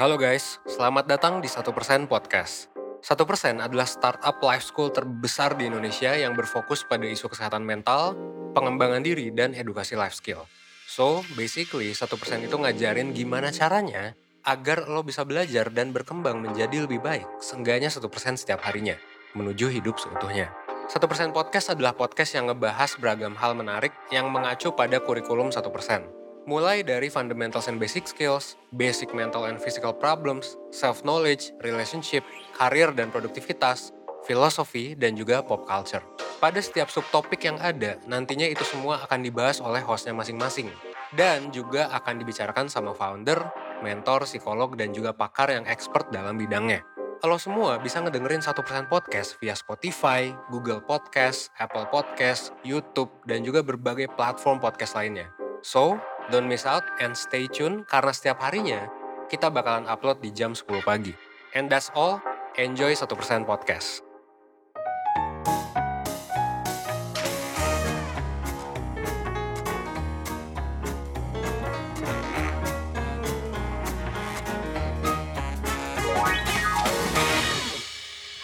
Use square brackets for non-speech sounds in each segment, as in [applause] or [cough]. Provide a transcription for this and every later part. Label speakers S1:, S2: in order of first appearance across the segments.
S1: Halo guys, selamat datang di 1% Podcast. 1% adalah startup life school terbesar di Indonesia yang berfokus pada isu kesehatan mental, pengembangan diri, dan edukasi life skill. So, basically 1% itu ngajarin gimana caranya agar lo bisa belajar dan berkembang menjadi lebih baik, seenggaknya 1% setiap harinya, menuju hidup seutuhnya. 1% Podcast adalah podcast yang ngebahas beragam hal menarik yang mengacu pada kurikulum 1%. Mulai dari fundamentals and basic skills, basic mental and physical problems, self-knowledge, relationship, karir dan produktivitas, filosofi, dan juga pop culture. Pada setiap subtopik yang ada, nantinya itu semua akan dibahas oleh hostnya masing-masing. Dan juga akan dibicarakan sama founder, mentor, psikolog, dan juga pakar yang expert dalam bidangnya. Lo semua bisa ngedengerin 1% podcast via Spotify, Google Podcast, Apple Podcast, YouTube, dan juga berbagai platform podcast lainnya. So, don't miss out and stay tune karena setiap harinya kita bakalan upload di jam 10 pagi. And that's all, enjoy 1% podcast.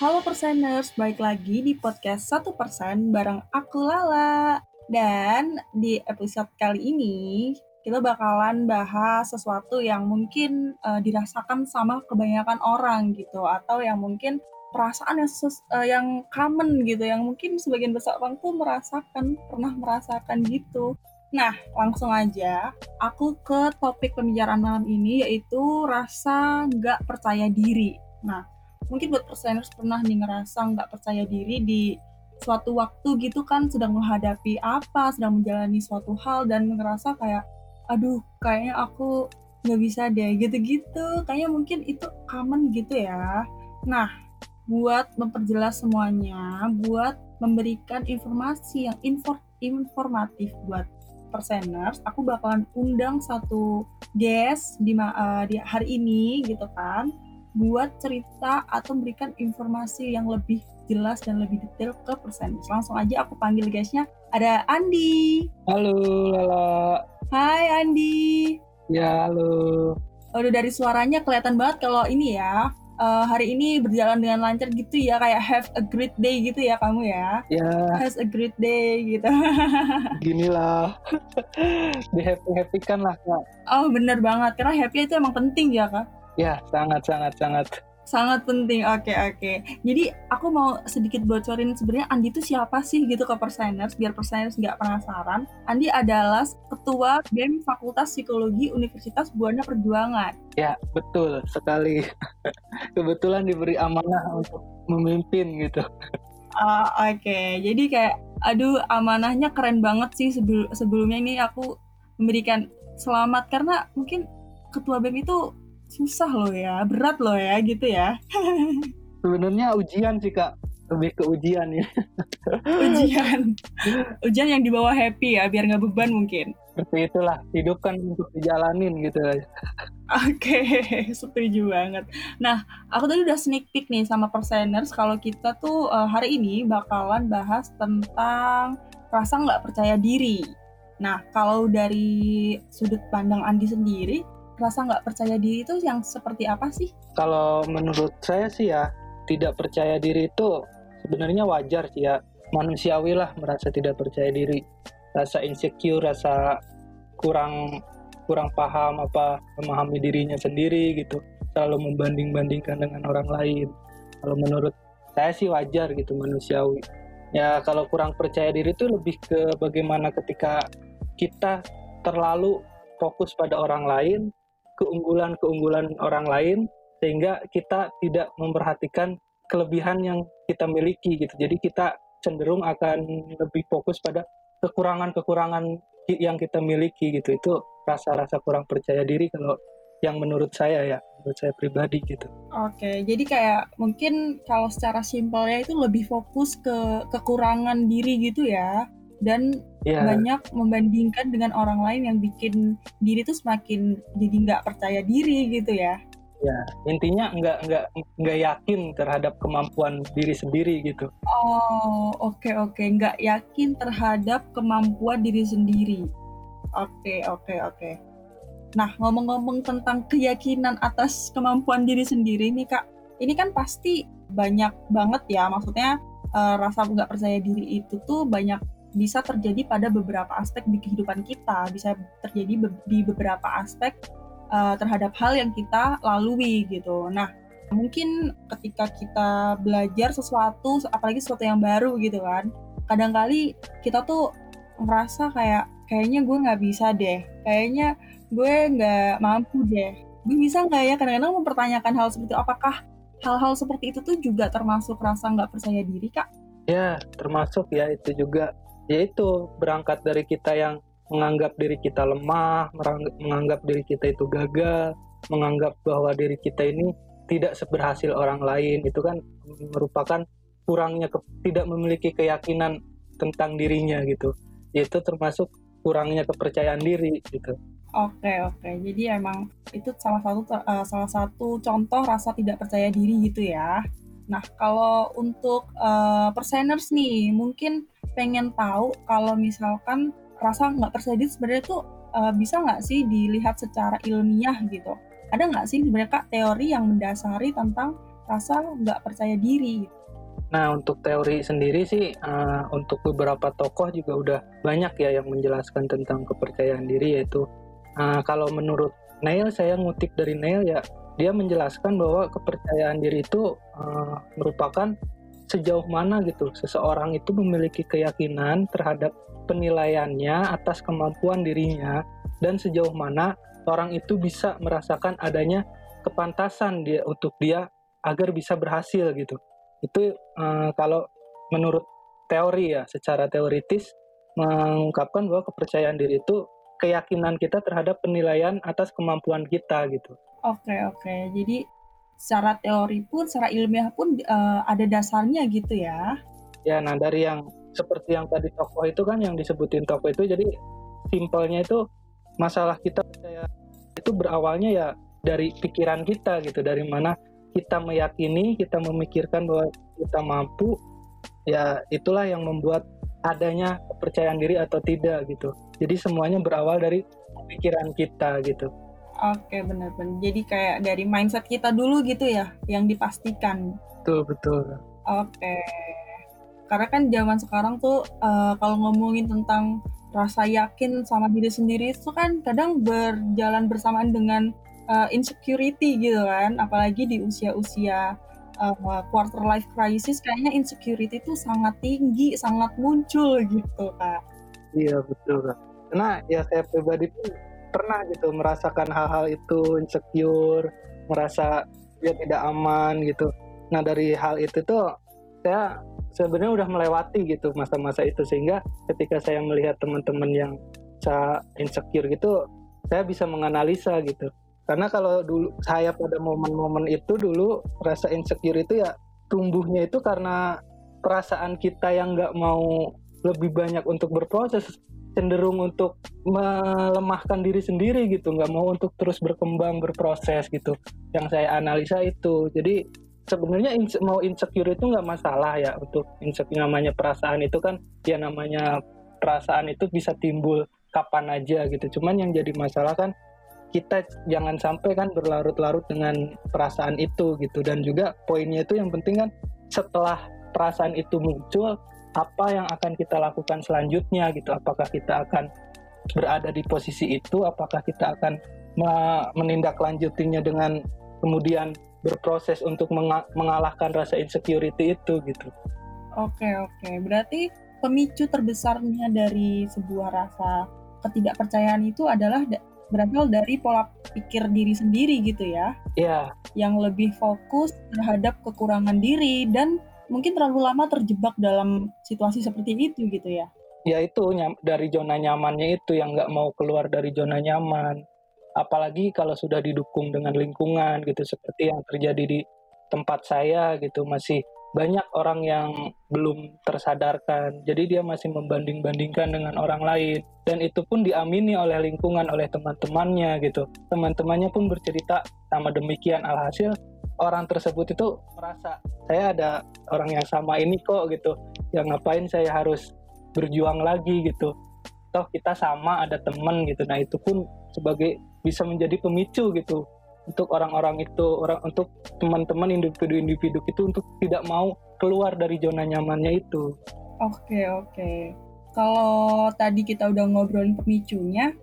S2: Halo Perseners, balik lagi di podcast 1% bareng aku Lala. Dan di episode kali ini, kita bakalan bahas sesuatu yang mungkin uh, dirasakan sama kebanyakan orang gitu. Atau yang mungkin perasaan yang, uh, yang common gitu. Yang mungkin sebagian besar orang tuh merasakan, pernah merasakan gitu. Nah, langsung aja aku ke topik pembicaraan malam ini yaitu rasa nggak percaya diri. Nah, mungkin buat perseners pernah nih ngerasa nggak percaya diri di suatu waktu gitu kan sedang menghadapi apa, sedang menjalani suatu hal dan ngerasa kayak aduh kayaknya aku nggak bisa deh gitu-gitu. Kayaknya mungkin itu common gitu ya. Nah, buat memperjelas semuanya, buat memberikan informasi yang infor informatif buat perseners, aku bakalan undang satu guest di, uh, di hari ini gitu kan buat cerita atau memberikan informasi yang lebih jelas dan lebih detail ke persen. Langsung aja aku panggil guysnya. Ada Andi.
S3: Halo, Lala.
S2: Hai Andi.
S3: Ya, halo.
S2: Udah dari suaranya kelihatan banget kalau ini ya. Uh, hari ini berjalan dengan lancar gitu ya kayak have a great day gitu ya kamu ya.
S3: Ya.
S2: Has a great day gitu. [laughs]
S3: Ginilah [laughs] di happy happy kan lah kak.
S2: Oh bener banget. Karena happy itu emang penting ya kak.
S3: Ya, sangat sangat sangat
S2: sangat penting. Oke, oke. Jadi aku mau sedikit bocorin sebenarnya Andi itu siapa sih gitu ke Perseners biar Perseners nggak penasaran. Andi adalah ketua BEM Fakultas Psikologi Universitas Buana Perjuangan.
S3: Ya, betul sekali. [laughs] Kebetulan diberi amanah untuk memimpin gitu.
S2: Uh, oke, okay. jadi kayak aduh amanahnya keren banget sih sebelum sebelumnya ini aku memberikan selamat karena mungkin ketua BEM itu susah loh ya, berat loh ya gitu ya.
S3: Sebenarnya ujian sih kak, lebih ke ujian ya.
S2: ujian, ujian yang dibawa happy ya, biar nggak beban mungkin.
S3: Seperti itulah, hidup kan untuk dijalanin gitu. Oke,
S2: okay, [laughs] setuju banget. Nah, aku tadi udah sneak peek nih sama perseners kalau kita tuh uh, hari ini bakalan bahas tentang rasa nggak percaya diri. Nah, kalau dari sudut pandang Andi sendiri, rasa nggak percaya diri itu yang seperti apa sih?
S3: Kalau menurut saya sih ya tidak percaya diri itu sebenarnya wajar sih ya. Manusiawi lah merasa tidak percaya diri. Rasa insecure rasa kurang kurang paham apa memahami dirinya sendiri gitu. Selalu membanding-bandingkan dengan orang lain. Kalau menurut saya sih wajar gitu manusiawi. Ya kalau kurang percaya diri itu lebih ke bagaimana ketika kita terlalu fokus pada orang lain keunggulan-keunggulan orang lain sehingga kita tidak memperhatikan kelebihan yang kita miliki gitu. Jadi kita cenderung akan lebih fokus pada kekurangan-kekurangan yang kita miliki gitu. Itu rasa-rasa kurang percaya diri kalau yang menurut saya ya, menurut saya pribadi gitu.
S2: Oke, jadi kayak mungkin kalau secara simpelnya itu lebih fokus ke kekurangan diri gitu ya dan yeah. banyak membandingkan dengan orang lain yang bikin diri tuh semakin jadi nggak percaya diri gitu ya
S3: ya intinya nggak nggak nggak yakin terhadap kemampuan diri sendiri gitu
S2: oh oke okay, oke okay. nggak yakin terhadap kemampuan diri sendiri oke okay, oke okay, oke okay. Nah, ngomong-ngomong tentang keyakinan atas kemampuan diri sendiri nih Kak, ini kan pasti banyak banget ya, maksudnya uh, rasa nggak percaya diri itu tuh banyak bisa terjadi pada beberapa aspek di kehidupan kita, bisa terjadi be di beberapa aspek uh, terhadap hal yang kita lalui gitu. Nah, mungkin ketika kita belajar sesuatu, apalagi sesuatu yang baru gitu kan, kadang kali kita tuh merasa kayak kayaknya gue nggak bisa deh, kayaknya gue nggak mampu deh. Gue bisa nggak ya? Kadang-kadang mempertanyakan hal seperti itu apakah hal-hal seperti itu tuh juga termasuk rasa nggak percaya diri kak?
S3: Ya termasuk ya itu juga ya itu berangkat dari kita yang menganggap diri kita lemah menganggap diri kita itu gagal menganggap bahwa diri kita ini tidak seberhasil orang lain. Itu kan merupakan kurangnya ke, tidak memiliki keyakinan tentang dirinya gitu. Itu termasuk kurangnya kepercayaan diri gitu.
S2: Oke oke, jadi emang itu salah satu uh, salah satu contoh rasa tidak percaya diri gitu ya. Nah kalau untuk uh, perseners nih, mungkin pengen tahu kalau misalkan rasa nggak diri sebenarnya tuh uh, bisa nggak sih dilihat secara ilmiah gitu? Ada nggak sih sebenarnya kak teori yang mendasari tentang rasa nggak percaya diri?
S3: Nah, untuk teori sendiri sih, uh, untuk beberapa tokoh juga udah banyak ya yang menjelaskan tentang kepercayaan diri, yaitu Nah, kalau menurut Neil, saya ngutip dari Neil ya, dia menjelaskan bahwa kepercayaan diri itu uh, merupakan sejauh mana gitu seseorang itu memiliki keyakinan terhadap penilaiannya atas kemampuan dirinya dan sejauh mana orang itu bisa merasakan adanya kepantasan dia untuk dia agar bisa berhasil gitu. Itu uh, kalau menurut teori ya, secara teoritis mengungkapkan bahwa kepercayaan diri itu keyakinan kita terhadap penilaian atas kemampuan kita gitu.
S2: Oke oke, jadi secara teori pun, secara ilmiah pun uh, ada dasarnya gitu ya?
S3: Ya, nah dari yang seperti yang tadi tokoh itu kan yang disebutin tokoh itu, jadi simpelnya itu masalah kita itu berawalnya ya dari pikiran kita gitu, dari mana kita meyakini, kita memikirkan bahwa kita mampu, ya itulah yang membuat adanya kepercayaan diri atau tidak gitu. Jadi semuanya berawal dari pikiran kita gitu.
S2: Oke benar-benar. Jadi kayak dari mindset kita dulu gitu ya, yang dipastikan.
S3: Betul betul.
S2: Oke. Karena kan zaman sekarang tuh uh, kalau ngomongin tentang rasa yakin sama diri sendiri itu kan kadang berjalan bersamaan dengan uh, insecurity gitu kan, apalagi di usia-usia uh, quarter life crisis kayaknya insecurity itu sangat tinggi, sangat muncul gitu kak.
S3: Iya betul kak. Karena ya saya pribadi pun pernah gitu merasakan hal-hal itu insecure, merasa dia tidak aman gitu. Nah dari hal itu tuh saya sebenarnya udah melewati gitu masa-masa itu sehingga ketika saya melihat teman-teman yang saya insecure gitu, saya bisa menganalisa gitu karena kalau dulu saya pada momen-momen itu dulu rasa insecure itu ya tumbuhnya itu karena perasaan kita yang nggak mau lebih banyak untuk berproses cenderung untuk melemahkan diri sendiri gitu nggak mau untuk terus berkembang berproses gitu. Yang saya analisa itu. Jadi sebenarnya inse mau insecure itu nggak masalah ya untuk insecure. Namanya perasaan itu kan ya namanya perasaan itu bisa timbul kapan aja gitu. Cuman yang jadi masalah kan kita jangan sampai kan berlarut-larut dengan perasaan itu gitu. Dan juga poinnya itu yang penting kan setelah perasaan itu muncul apa yang akan kita lakukan selanjutnya gitu apakah kita akan berada di posisi itu apakah kita akan menindaklanjutinya dengan kemudian berproses untuk mengalahkan rasa insecurity itu gitu.
S2: Oke oke berarti pemicu terbesarnya dari sebuah rasa ketidakpercayaan itu adalah berasal dari pola pikir diri sendiri gitu ya.
S3: Iya. Yeah.
S2: Yang lebih fokus terhadap kekurangan diri dan mungkin terlalu lama terjebak dalam situasi seperti itu gitu ya.
S3: Ya itu dari zona nyamannya itu yang nggak mau keluar dari zona nyaman. Apalagi kalau sudah didukung dengan lingkungan gitu seperti yang terjadi di tempat saya gitu masih banyak orang yang belum tersadarkan. Jadi dia masih membanding-bandingkan dengan orang lain dan itu pun diamini oleh lingkungan, oleh teman-temannya gitu. Teman-temannya pun bercerita sama demikian alhasil orang tersebut itu merasa saya ada orang yang sama ini kok gitu. Yang ngapain saya harus berjuang lagi gitu. Toh kita sama ada teman gitu. Nah, itu pun sebagai bisa menjadi pemicu gitu untuk orang-orang itu orang untuk teman-teman individu-individu itu untuk tidak mau keluar dari zona nyamannya itu.
S2: Oke oke. Kalau tadi kita udah ngobrolin pemicunya,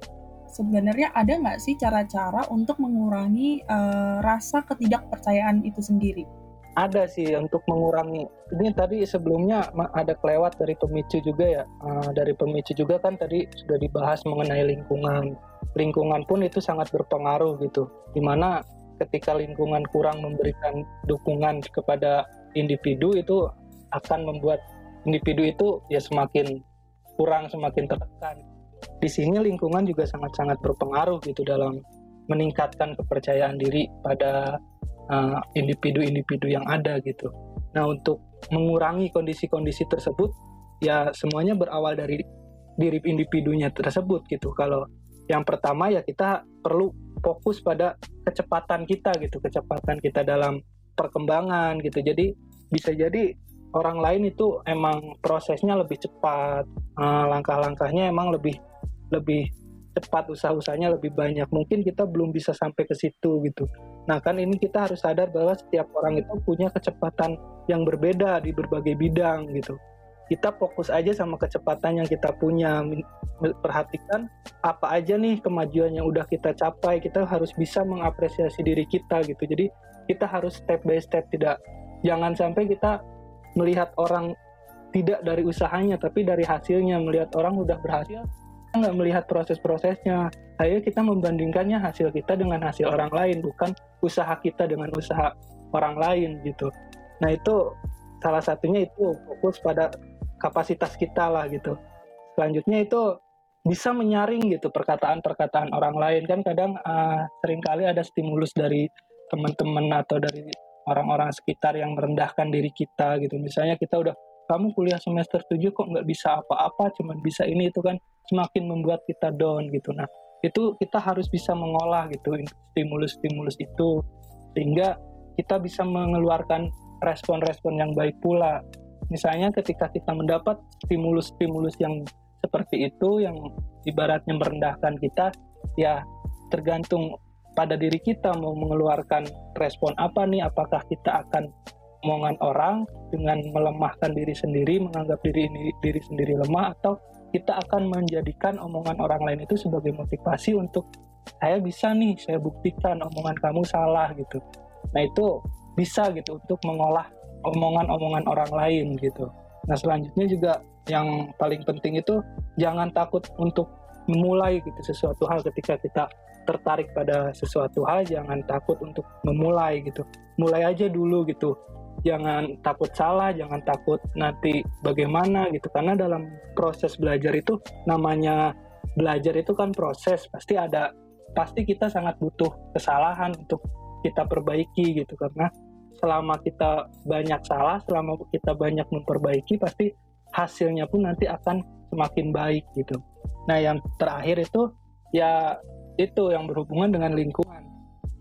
S2: sebenarnya ada nggak sih cara-cara untuk mengurangi uh, rasa ketidakpercayaan itu sendiri?
S3: Ada sih untuk mengurangi. Ini tadi sebelumnya ada kelewat dari pemicu juga ya. Uh, dari pemicu juga kan tadi sudah dibahas mengenai lingkungan. Lingkungan pun itu sangat berpengaruh gitu. Di mana ketika lingkungan kurang memberikan dukungan kepada individu itu akan membuat individu itu ya semakin kurang semakin tertekan di sini lingkungan juga sangat-sangat berpengaruh gitu dalam meningkatkan kepercayaan diri pada uh, individu-individu uh, yang ada gitu. Nah untuk mengurangi kondisi-kondisi tersebut ya semuanya berawal dari diri individunya tersebut gitu. Kalau yang pertama ya kita perlu fokus pada kecepatan kita gitu, kecepatan kita dalam perkembangan gitu. Jadi bisa jadi orang lain itu emang prosesnya lebih cepat, uh, langkah-langkahnya emang lebih lebih cepat usaha-usahanya lebih banyak. Mungkin kita belum bisa sampai ke situ gitu. Nah kan ini kita harus sadar bahwa setiap orang itu punya kecepatan yang berbeda di berbagai bidang gitu. Kita fokus aja sama kecepatan yang kita punya. Perhatikan apa aja nih kemajuan yang udah kita capai. Kita harus bisa mengapresiasi diri kita gitu. Jadi kita harus step by step. Tidak jangan sampai kita melihat orang tidak dari usahanya tapi dari hasilnya. Melihat orang udah berhasil nggak melihat proses-prosesnya. Ayo kita membandingkannya hasil kita dengan hasil orang lain, bukan usaha kita dengan usaha orang lain gitu. Nah itu salah satunya itu fokus pada kapasitas kita lah gitu. Selanjutnya itu bisa menyaring gitu perkataan-perkataan orang lain kan kadang uh, sering kali ada stimulus dari teman-teman atau dari orang-orang sekitar yang merendahkan diri kita gitu. Misalnya kita udah kamu kuliah semester 7 kok nggak bisa apa-apa, cuman bisa ini itu kan semakin membuat kita down gitu. Nah, itu kita harus bisa mengolah gitu stimulus-stimulus itu sehingga kita bisa mengeluarkan respon-respon yang baik pula. Misalnya ketika kita mendapat stimulus-stimulus yang seperti itu yang ibaratnya merendahkan kita, ya tergantung pada diri kita mau mengeluarkan respon apa nih, apakah kita akan omongan orang dengan melemahkan diri sendiri, menganggap diri ini diri sendiri lemah atau kita akan menjadikan omongan orang lain itu sebagai motivasi untuk saya bisa nih, saya buktikan omongan kamu salah gitu. Nah itu bisa gitu untuk mengolah omongan-omongan orang lain gitu. Nah selanjutnya juga yang paling penting itu jangan takut untuk memulai gitu sesuatu hal ketika kita tertarik pada sesuatu hal jangan takut untuk memulai gitu mulai aja dulu gitu jangan takut salah, jangan takut nanti bagaimana gitu. Karena dalam proses belajar itu namanya belajar itu kan proses, pasti ada pasti kita sangat butuh kesalahan untuk kita perbaiki gitu karena selama kita banyak salah, selama kita banyak memperbaiki pasti hasilnya pun nanti akan semakin baik gitu. Nah, yang terakhir itu ya itu yang berhubungan dengan lingkungan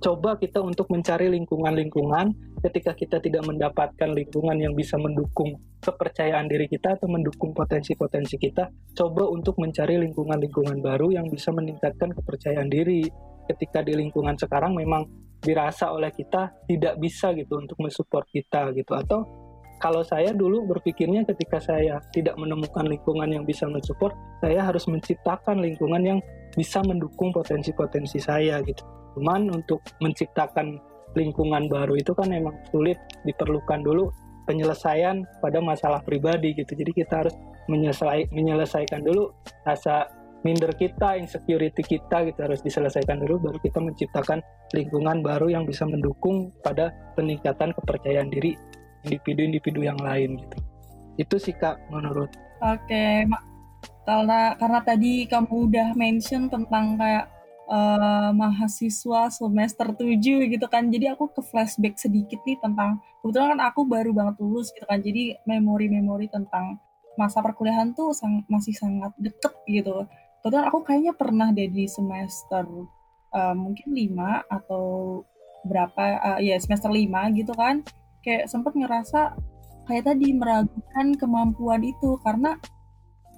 S3: coba kita untuk mencari lingkungan-lingkungan ketika kita tidak mendapatkan lingkungan yang bisa mendukung kepercayaan diri kita atau mendukung potensi-potensi kita, coba untuk mencari lingkungan-lingkungan baru yang bisa meningkatkan kepercayaan diri. Ketika di lingkungan sekarang memang dirasa oleh kita tidak bisa gitu untuk mensupport kita gitu atau kalau saya dulu berpikirnya ketika saya tidak menemukan lingkungan yang bisa mensupport, saya harus menciptakan lingkungan yang bisa mendukung potensi-potensi saya gitu. Cuman untuk menciptakan lingkungan baru itu kan memang sulit, diperlukan dulu penyelesaian pada masalah pribadi gitu. Jadi kita harus menyelesai, menyelesaikan dulu rasa minder kita, insecurity kita gitu harus diselesaikan dulu baru kita menciptakan lingkungan baru yang bisa mendukung pada peningkatan kepercayaan diri individu-individu yang lain gitu. Itu sih Kak menurut.
S2: Oke, karena karena tadi kamu udah mention tentang kayak uh, mahasiswa semester 7 gitu kan. Jadi aku ke flashback sedikit nih tentang kebetulan kan aku baru banget lulus gitu kan. Jadi memori-memori tentang masa perkuliahan tuh sang, masih sangat deket gitu. Kebetulan aku kayaknya pernah deh di semester uh, mungkin 5 atau berapa uh, ya semester 5 gitu kan. Kayak sempat ngerasa kayak tadi meragukan kemampuan itu. Karena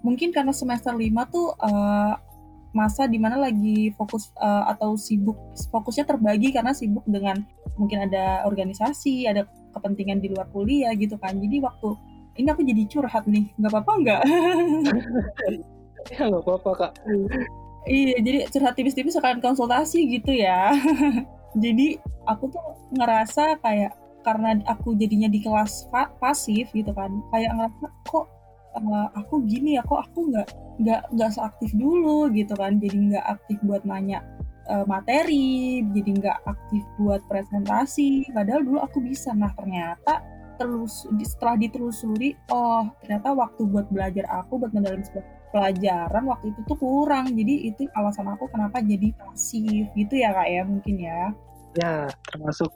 S2: mungkin karena semester 5 tuh uh, masa di mana lagi fokus uh, atau sibuk fokusnya terbagi karena sibuk dengan mungkin ada organisasi ada kepentingan di luar kuliah gitu kan. Jadi waktu ini aku jadi curhat nih nggak apa-apa nggak?
S3: Ya nggak apa-apa kak.
S2: Iya jadi curhat tipis-tipis akan konsultasi gitu ya. [laughs] Jadi aku tuh ngerasa kayak karena aku jadinya di kelas pasif gitu kan. Kayak ngerasa kok uh, aku gini ya? Kok aku nggak nggak nggak seaktif dulu? gitu kan. Jadi nggak aktif buat nanya uh, materi jadi nggak aktif buat presentasi. Padahal dulu aku bisa. Nah ternyata terus setelah ditelusuri oh ternyata waktu buat belajar aku buat mendalami sebuah pelajaran waktu itu tuh kurang. Jadi itu alasan aku kenapa jadi pasif gitu ya kak ya mungkin ya.
S3: Ya termasuk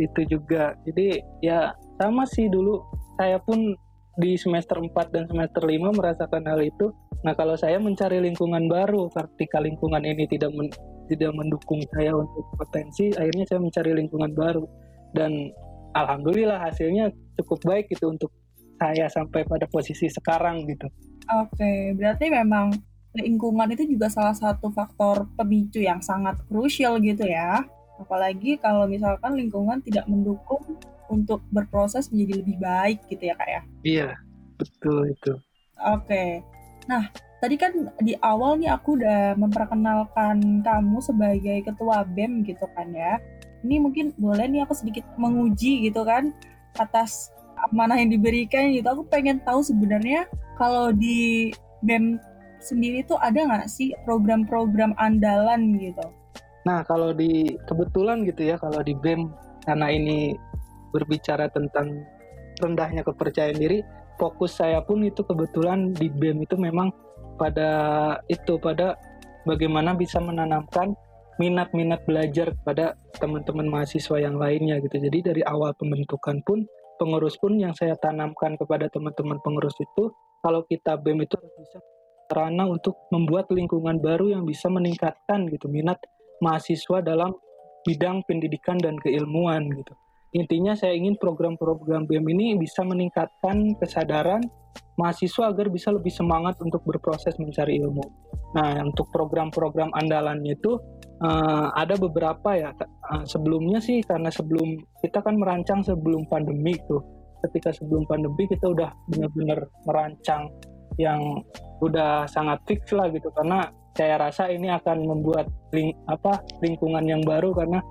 S3: itu juga. Jadi ya sama sih dulu. Saya pun di semester 4 dan semester 5 merasakan hal itu. Nah kalau saya mencari lingkungan baru ketika lingkungan ini tidak men, tidak mendukung saya untuk potensi akhirnya saya mencari lingkungan baru. Dan alhamdulillah hasilnya cukup baik gitu untuk saya sampai pada posisi sekarang gitu.
S2: Oke berarti memang lingkungan itu juga salah satu faktor pemicu yang sangat krusial gitu ya Apalagi kalau misalkan lingkungan tidak mendukung untuk berproses menjadi lebih baik gitu ya kak ya?
S3: Iya, betul itu.
S2: Oke. Nah, tadi kan di awal nih aku udah memperkenalkan kamu sebagai ketua BEM gitu kan ya. Ini mungkin boleh nih aku sedikit menguji gitu kan atas mana yang diberikan gitu. Aku pengen tahu sebenarnya kalau di BEM sendiri tuh ada nggak sih program-program andalan gitu?
S3: Nah, kalau di kebetulan gitu ya, kalau di BEM karena ini berbicara tentang rendahnya kepercayaan diri, fokus saya pun itu kebetulan di BEM itu memang pada itu pada bagaimana bisa menanamkan minat-minat belajar kepada teman-teman mahasiswa yang lainnya gitu. Jadi dari awal pembentukan pun pengurus pun yang saya tanamkan kepada teman-teman pengurus itu kalau kita BEM itu bisa sarana untuk membuat lingkungan baru yang bisa meningkatkan gitu minat mahasiswa dalam bidang pendidikan dan keilmuan gitu. Intinya saya ingin program-program BEM ini bisa meningkatkan kesadaran mahasiswa agar bisa lebih semangat untuk berproses mencari ilmu. Nah, untuk program-program andalannya itu uh, ada beberapa ya. Uh, sebelumnya sih karena sebelum kita kan merancang sebelum pandemi tuh. Ketika sebelum pandemi kita udah benar-benar merancang yang udah sangat fix lah gitu. Karena saya rasa ini akan membuat ling, apa lingkungan yang baru karena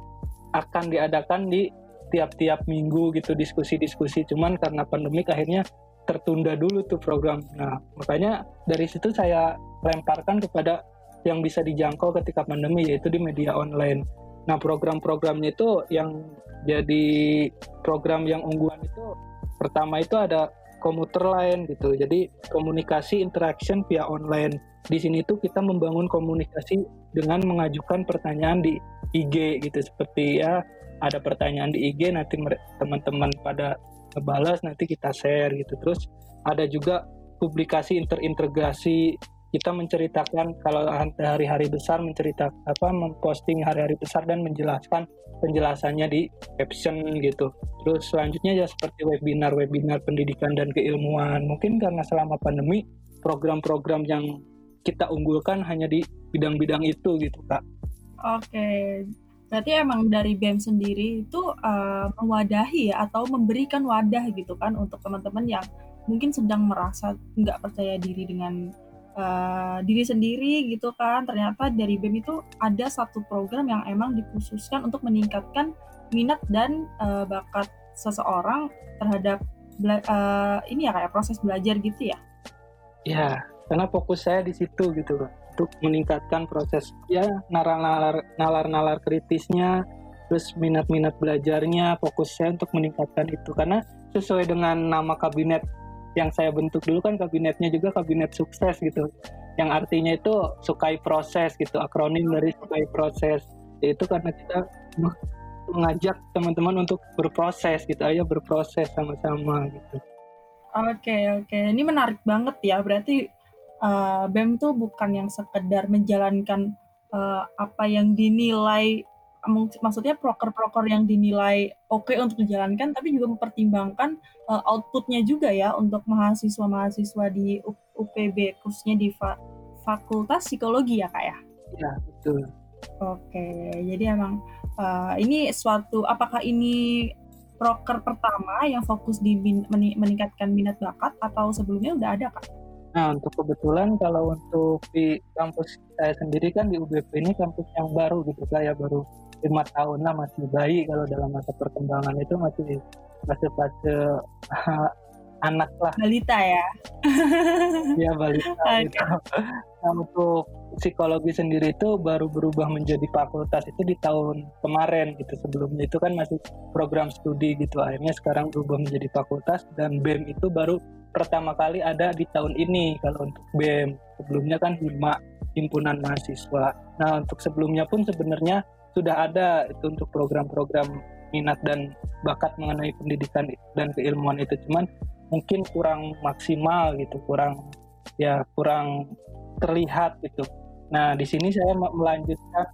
S3: akan diadakan di tiap-tiap minggu gitu diskusi-diskusi. Cuman karena pandemik akhirnya tertunda dulu tuh program. Nah makanya dari situ saya lemparkan kepada yang bisa dijangkau ketika pandemi yaitu di media online. Nah program-programnya itu yang jadi program yang unggulan itu pertama itu ada komuter lain gitu. Jadi komunikasi interaction via online. Di sini tuh kita membangun komunikasi dengan mengajukan pertanyaan di IG gitu. Seperti ya ada pertanyaan di IG nanti teman-teman pada ngebalas nanti kita share gitu. Terus ada juga publikasi interintegrasi kita menceritakan kalau hari-hari besar mencerita apa memposting hari-hari besar dan menjelaskan penjelasannya di caption gitu. Terus selanjutnya ya seperti webinar-webinar pendidikan dan keilmuan. Mungkin karena selama pandemi program-program yang kita unggulkan hanya di bidang-bidang itu gitu kak.
S2: Oke, berarti emang dari BEM sendiri itu uh, mewadahi atau memberikan wadah gitu kan untuk teman-teman yang mungkin sedang merasa nggak percaya diri dengan uh, diri sendiri gitu kan. Ternyata dari BEM itu ada satu program yang emang dikhususkan untuk meningkatkan minat dan uh, bakat seseorang terhadap uh, ini ya kayak proses belajar gitu ya.
S3: Ya, karena fokus saya di situ gitu loh untuk meningkatkan proses ya nalar-nalar nalar-nalar kritisnya terus minat-minat belajarnya fokus saya untuk meningkatkan itu karena sesuai dengan nama kabinet yang saya bentuk dulu kan kabinetnya juga kabinet sukses gitu. Yang artinya itu sukai proses gitu akronim dari sukai proses. Itu karena kita mengajak teman-teman untuk berproses gitu ayo berproses sama-sama gitu.
S2: Oke oke. Ini menarik banget ya. Berarti uh, BEM tuh bukan yang sekedar menjalankan uh, apa yang dinilai maksudnya proker-proker yang dinilai oke okay untuk dijalankan tapi juga mempertimbangkan uh, outputnya juga ya untuk mahasiswa-mahasiswa di UPB khususnya di fa Fakultas Psikologi ya kak ya
S3: Ya, betul.
S2: Oke, jadi emang uh, ini suatu apakah ini proker pertama yang fokus di meningkatkan minat bakat atau sebelumnya udah ada kak?
S3: Nah untuk kebetulan kalau untuk di kampus saya sendiri kan di UBP ini kampus yang baru gitu kak ya baru lima tahun lah masih bayi kalau dalam masa perkembangan itu masih fase-fase [laughs] anak lah.
S2: Balita ya?
S3: Iya balita. [laughs] Gitu. Nah, untuk psikologi sendiri itu baru berubah menjadi fakultas itu di tahun kemarin gitu. Sebelumnya itu kan masih program studi gitu. Akhirnya sekarang berubah menjadi fakultas dan BEM itu baru pertama kali ada di tahun ini kalau untuk BEM. Sebelumnya kan HIMA, Himpunan Mahasiswa. Nah, untuk sebelumnya pun sebenarnya sudah ada itu untuk program-program minat dan bakat mengenai pendidikan dan keilmuan itu. Cuman mungkin kurang maksimal gitu kurang ya kurang terlihat gitu. Nah di sini saya melanjutkan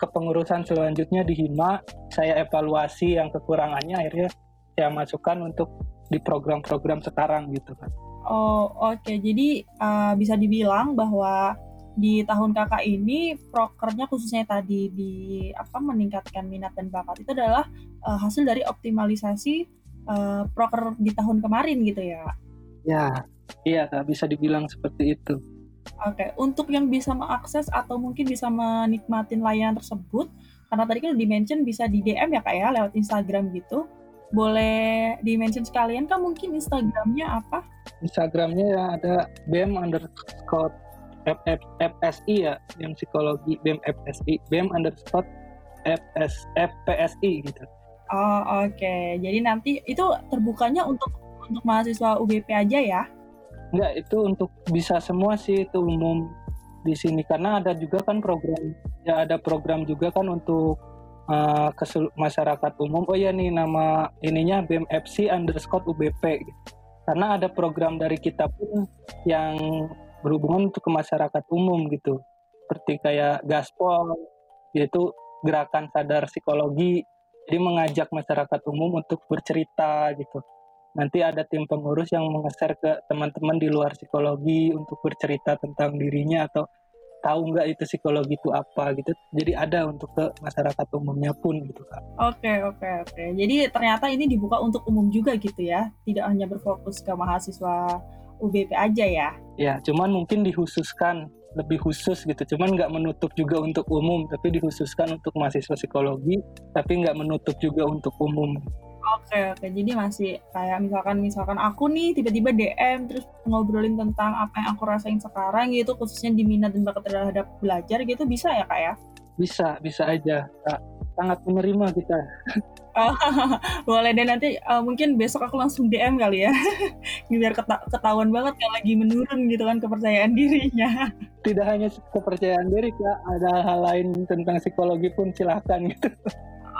S3: kepengurusan selanjutnya di Hima. Saya evaluasi yang kekurangannya akhirnya saya masukkan untuk di program-program sekarang gitu kan
S2: oh oke. Okay. jadi uh, bisa dibilang bahwa di tahun kakak ini prokernya khususnya tadi di apa meningkatkan minat dan bakat itu adalah uh, hasil dari optimalisasi uh, proker di tahun kemarin gitu ya?
S3: Ya. Iya kak bisa dibilang seperti itu.
S2: Oke untuk yang bisa mengakses atau mungkin bisa menikmatin layanan tersebut karena tadi kan dimention bisa di DM ya kak ya lewat Instagram gitu. Boleh dimention sekalian kan mungkin Instagramnya apa?
S3: Instagramnya ya ada bem underscore FF, FSI ya yang psikologi BEM FSI BEM underscore FS FPSI gitu.
S2: Oh oke, okay. jadi nanti itu terbukanya untuk untuk mahasiswa UBP aja ya?
S3: Enggak, itu untuk bisa semua sih itu umum di sini karena ada juga kan program ya ada program juga kan untuk uh, masyarakat umum. Oh ya nih nama ininya BMFC underscore UBP. Gitu. Karena ada program dari kita pun yang berhubungan untuk ke masyarakat umum gitu. Seperti kayak gaspol yaitu gerakan sadar psikologi. Jadi mengajak masyarakat umum untuk bercerita gitu. Nanti ada tim pengurus yang mengeser ke teman-teman di luar psikologi untuk bercerita tentang dirinya atau tahu nggak itu psikologi itu apa gitu. Jadi ada untuk ke masyarakat umumnya pun gitu kak.
S2: Oke oke oke. Jadi ternyata ini dibuka untuk umum juga gitu ya. Tidak hanya berfokus ke mahasiswa UBP aja ya?
S3: Ya, cuman mungkin dikhususkan lebih khusus gitu. Cuman nggak menutup juga untuk umum, tapi dikhususkan untuk mahasiswa psikologi, tapi nggak menutup juga untuk umum.
S2: Oke oke, jadi masih kayak misalkan misalkan aku nih tiba-tiba DM terus ngobrolin tentang apa yang aku rasain sekarang gitu, khususnya di minat dan bakat terhadap belajar gitu bisa ya kak ya?
S3: Bisa, bisa aja. Kak. Sangat menerima kita. [laughs]
S2: boleh deh nanti uh, mungkin besok aku langsung DM kali ya. [laughs] Biar keta ketahuan banget kalau lagi menurun gitu kan kepercayaan dirinya. [laughs]
S3: Tidak hanya kepercayaan diri kak ada hal lain tentang psikologi pun silahkan gitu.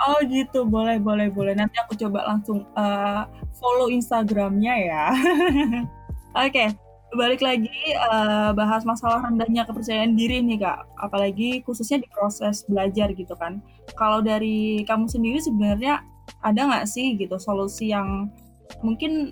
S2: Oh gitu. Boleh boleh boleh. Nanti aku coba langsung uh, follow Instagramnya ya. Oke. okay balik lagi uh, bahas masalah rendahnya kepercayaan diri nih kak apalagi khususnya di proses belajar gitu kan kalau dari kamu sendiri sebenarnya ada nggak sih gitu solusi yang mungkin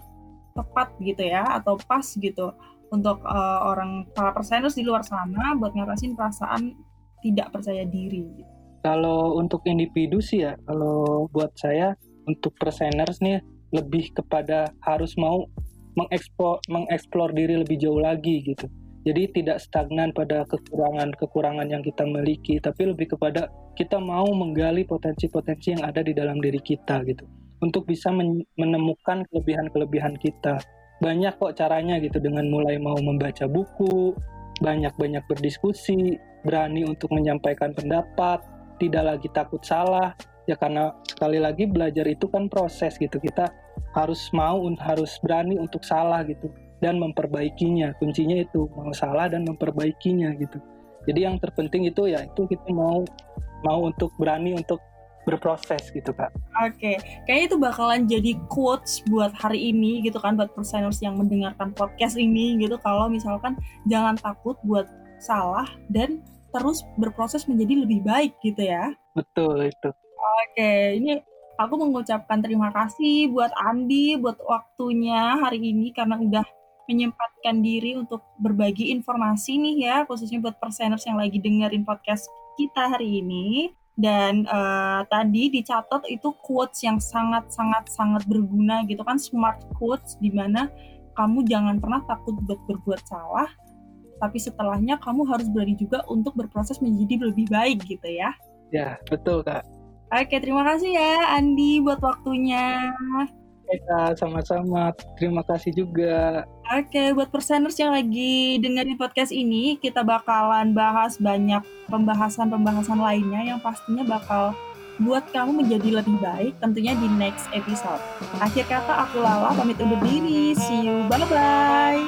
S2: tepat gitu ya atau pas gitu untuk uh, orang para perseners di luar sana buat ngatasin perasaan tidak percaya diri gitu.
S3: Kalau untuk individu sih ya, kalau buat saya untuk perseners nih lebih kepada harus mau mengeksplor mengeksplor diri lebih jauh lagi gitu. Jadi tidak stagnan pada kekurangan-kekurangan yang kita miliki, tapi lebih kepada kita mau menggali potensi-potensi yang ada di dalam diri kita gitu. Untuk bisa menemukan kelebihan-kelebihan kita. Banyak kok caranya gitu dengan mulai mau membaca buku, banyak-banyak berdiskusi, berani untuk menyampaikan pendapat, tidak lagi takut salah. Ya karena sekali lagi belajar itu kan proses gitu. Kita harus mau harus berani untuk salah gitu dan memperbaikinya kuncinya itu mau salah dan memperbaikinya gitu jadi yang terpenting itu ya itu kita mau mau untuk berani untuk berproses gitu kak.
S2: Oke, okay. kayaknya itu bakalan jadi quotes buat hari ini gitu kan buat perseners yang mendengarkan podcast ini gitu kalau misalkan jangan takut buat salah dan terus berproses menjadi lebih baik gitu ya.
S3: Betul itu.
S2: Oke, okay. ini aku mengucapkan terima kasih buat Andi buat waktunya hari ini karena udah menyempatkan diri untuk berbagi informasi nih ya, khususnya buat perseners yang lagi dengerin podcast kita hari ini. Dan uh, tadi dicatat itu quotes yang sangat-sangat-sangat berguna gitu kan, smart quotes di mana kamu jangan pernah takut buat berbuat salah, tapi setelahnya kamu harus berani juga untuk berproses menjadi lebih baik gitu ya.
S3: Ya, betul Kak.
S2: Oke, terima kasih ya Andi buat waktunya.
S3: Oke sama-sama. Terima kasih juga.
S2: Oke, buat perseners yang lagi dengerin podcast ini, kita bakalan bahas banyak pembahasan-pembahasan lainnya yang pastinya bakal buat kamu menjadi lebih baik tentunya di next episode. Akhir kata aku Lala pamit undur diri. See you. Bye-bye.